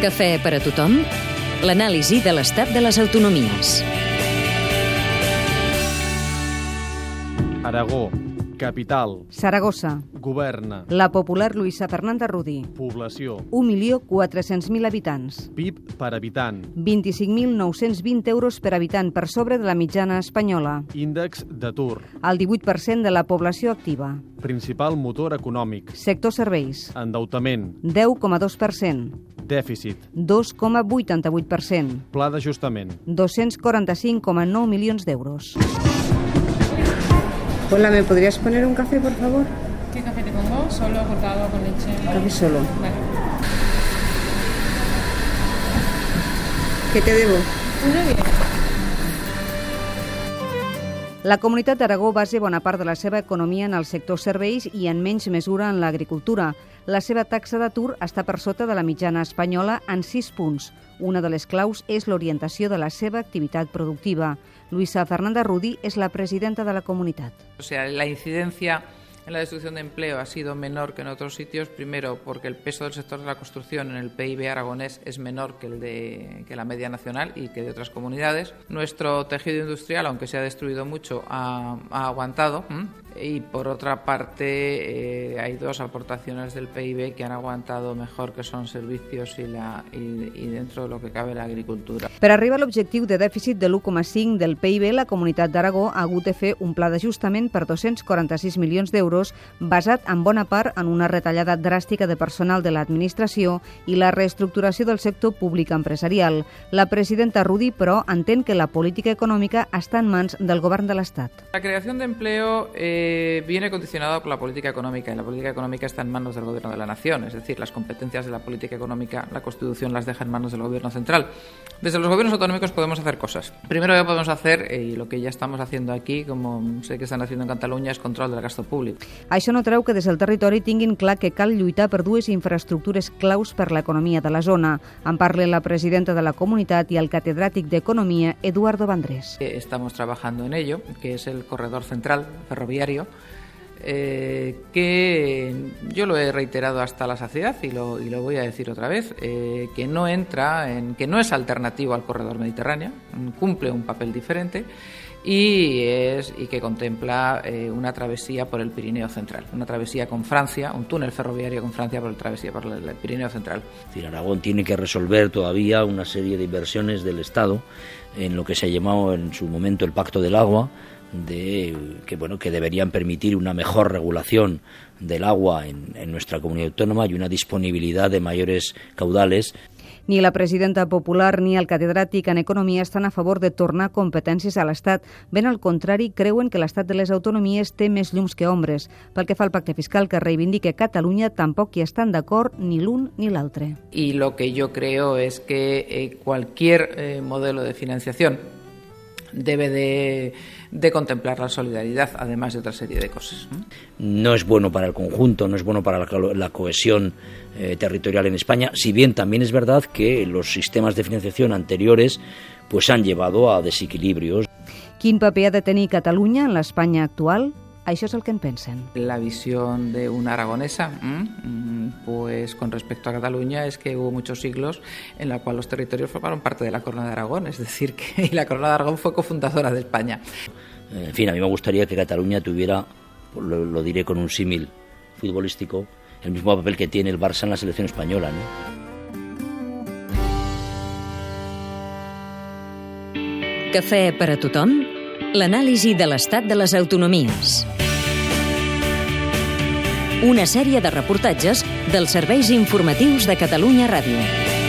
Cafè per a tothom, l'anàlisi de l'estat de les autonomies. Aragó, capital, Saragossa. governa, La popular Luisa Fernanda Rudí. població, 1.400.000 habitants. PIB per habitant, 25.920 euros per habitant per sobre de la mitjana espanyola. índex d'atur, El 18% de la població activa. principal motor econòmic, Sector serveis. endeutament, 10,2%. Dèficit, 2,88%. pla d'ajustament. 245,9 milions d'euros. Hola, ¿me podrías poner un café, por favor? ¿Qué café te pongo? Solo cortado con leche. Café solo. Vale. ¿Qué te debo? Una bien. La comunitat d'Aragó basa bona part de la seva economia en el sector serveis i en menys mesura en l'agricultura. La seva taxa d'atur està per sota de la mitjana espanyola en 6 punts. Una de les claus és l'orientació de la seva activitat productiva. Luisa Fernanda Rudi és la presidenta de la comunitat. O sea, la incidencia la destrucción de empleo ha sido menor que en otros sitios, primero porque el peso del sector de la construcción en el PIB aragonés es menor que, el de, que la media nacional y que de otras comunidades. Nuestro tejido industrial, aunque se ha destruido mucho, ha, aguantado. Y por otra parte, eh, hay dos aportaciones del PIB que han aguantado mejor, que son servicios y, la, y, y dentro de lo que cabe la agricultura. Per arribar a l'objectiu de dèficit de l'1,5 del PIB, la comunitat d'Aragó ha hagut de fer un pla d'ajustament per 246 milions d'euros basat en bona part en una retallada dràstica de personal de l'administració i la reestructuració del sector públic empresarial. La presidenta Rudi, però, entén que la política econòmica està en mans del govern de l'Estat. La creación de empleo eh, viene condicionada por la política económica y la política económica está en manos del Gobierno de la Nación, es decir, las competencias de la política económica, la Constitución las deja en manos del Gobierno central. Desde los gobiernos autonómicos podemos hacer cosas. Primero que podemos hacer, y lo que ya estamos haciendo aquí, como sé que están haciendo en Cataluña, es control del gasto público. Això no treu que des del territori tinguin clar que cal lluitar per dues infraestructures claus per l'economia de la zona. En parla la presidenta de la comunitat i el catedràtic d'Economia, Eduardo Vandrés. Eh, Estamos trabajando en ello, que es el corredor central ferroviario, eh, que yo lo he reiterado hasta la saciedad y lo, y lo voy a decir otra vez, eh, que no entra, en, que no es alternativo al corredor mediterráneo, cumple un papel diferente y, es, y que contempla eh, una travesía por el Pirineo Central, una travesía con Francia, un túnel ferroviario con Francia por la travesía por el, el Pirineo Central. Aragón tiene que resolver todavía una serie de inversiones del Estado en lo que se ha llamado en su momento el Pacto del Agua, de que bueno que deberían permitir una mejor regulación del agua en, en nuestra comunidad autónoma y una disponibilidad de mayores caudales Ni la presidenta popular ni el catedràtic en Economia estan a favor de tornar competències a l'Estat. Ben al contrari, creuen que l'Estat de les autonomies té més llums que ombres. Pel que fa al pacte fiscal que reivindica Catalunya, tampoc hi estan d'acord ni l'un ni l'altre. Y lo que yo creo es que eh, cualquier eh, modelo de financiación debe de, de contemplar la solidaridad, además de otra serie de cosas. ¿no? es bueno para el conjunto, no es bueno para la, co- la cohesión eh, territorial en España, si bien también es verdad que los sistemas de financiación anteriores pues han llevado a desequilibrios. Quin paper ha de tenir Catalunya en l'Espanya actual? Això és el que en pensen. La visión de una aragonesa. Mm, pues con respecto a Cataluña, es que hubo muchos siglos en la cual los territorios formaron parte de la Corona de Aragón, es decir, que y la Corona de Aragón fue cofundadora de España. En fin, a mí me gustaría que Cataluña tuviera, lo, lo diré con un símil futbolístico, el mismo papel que tiene el Barça en la selección española. ¿no? Cafè per a tothom, l'anàlisi de l'estat de les autonomies. Una sèrie de reportatges dels serveis informatius de Catalunya Ràdio.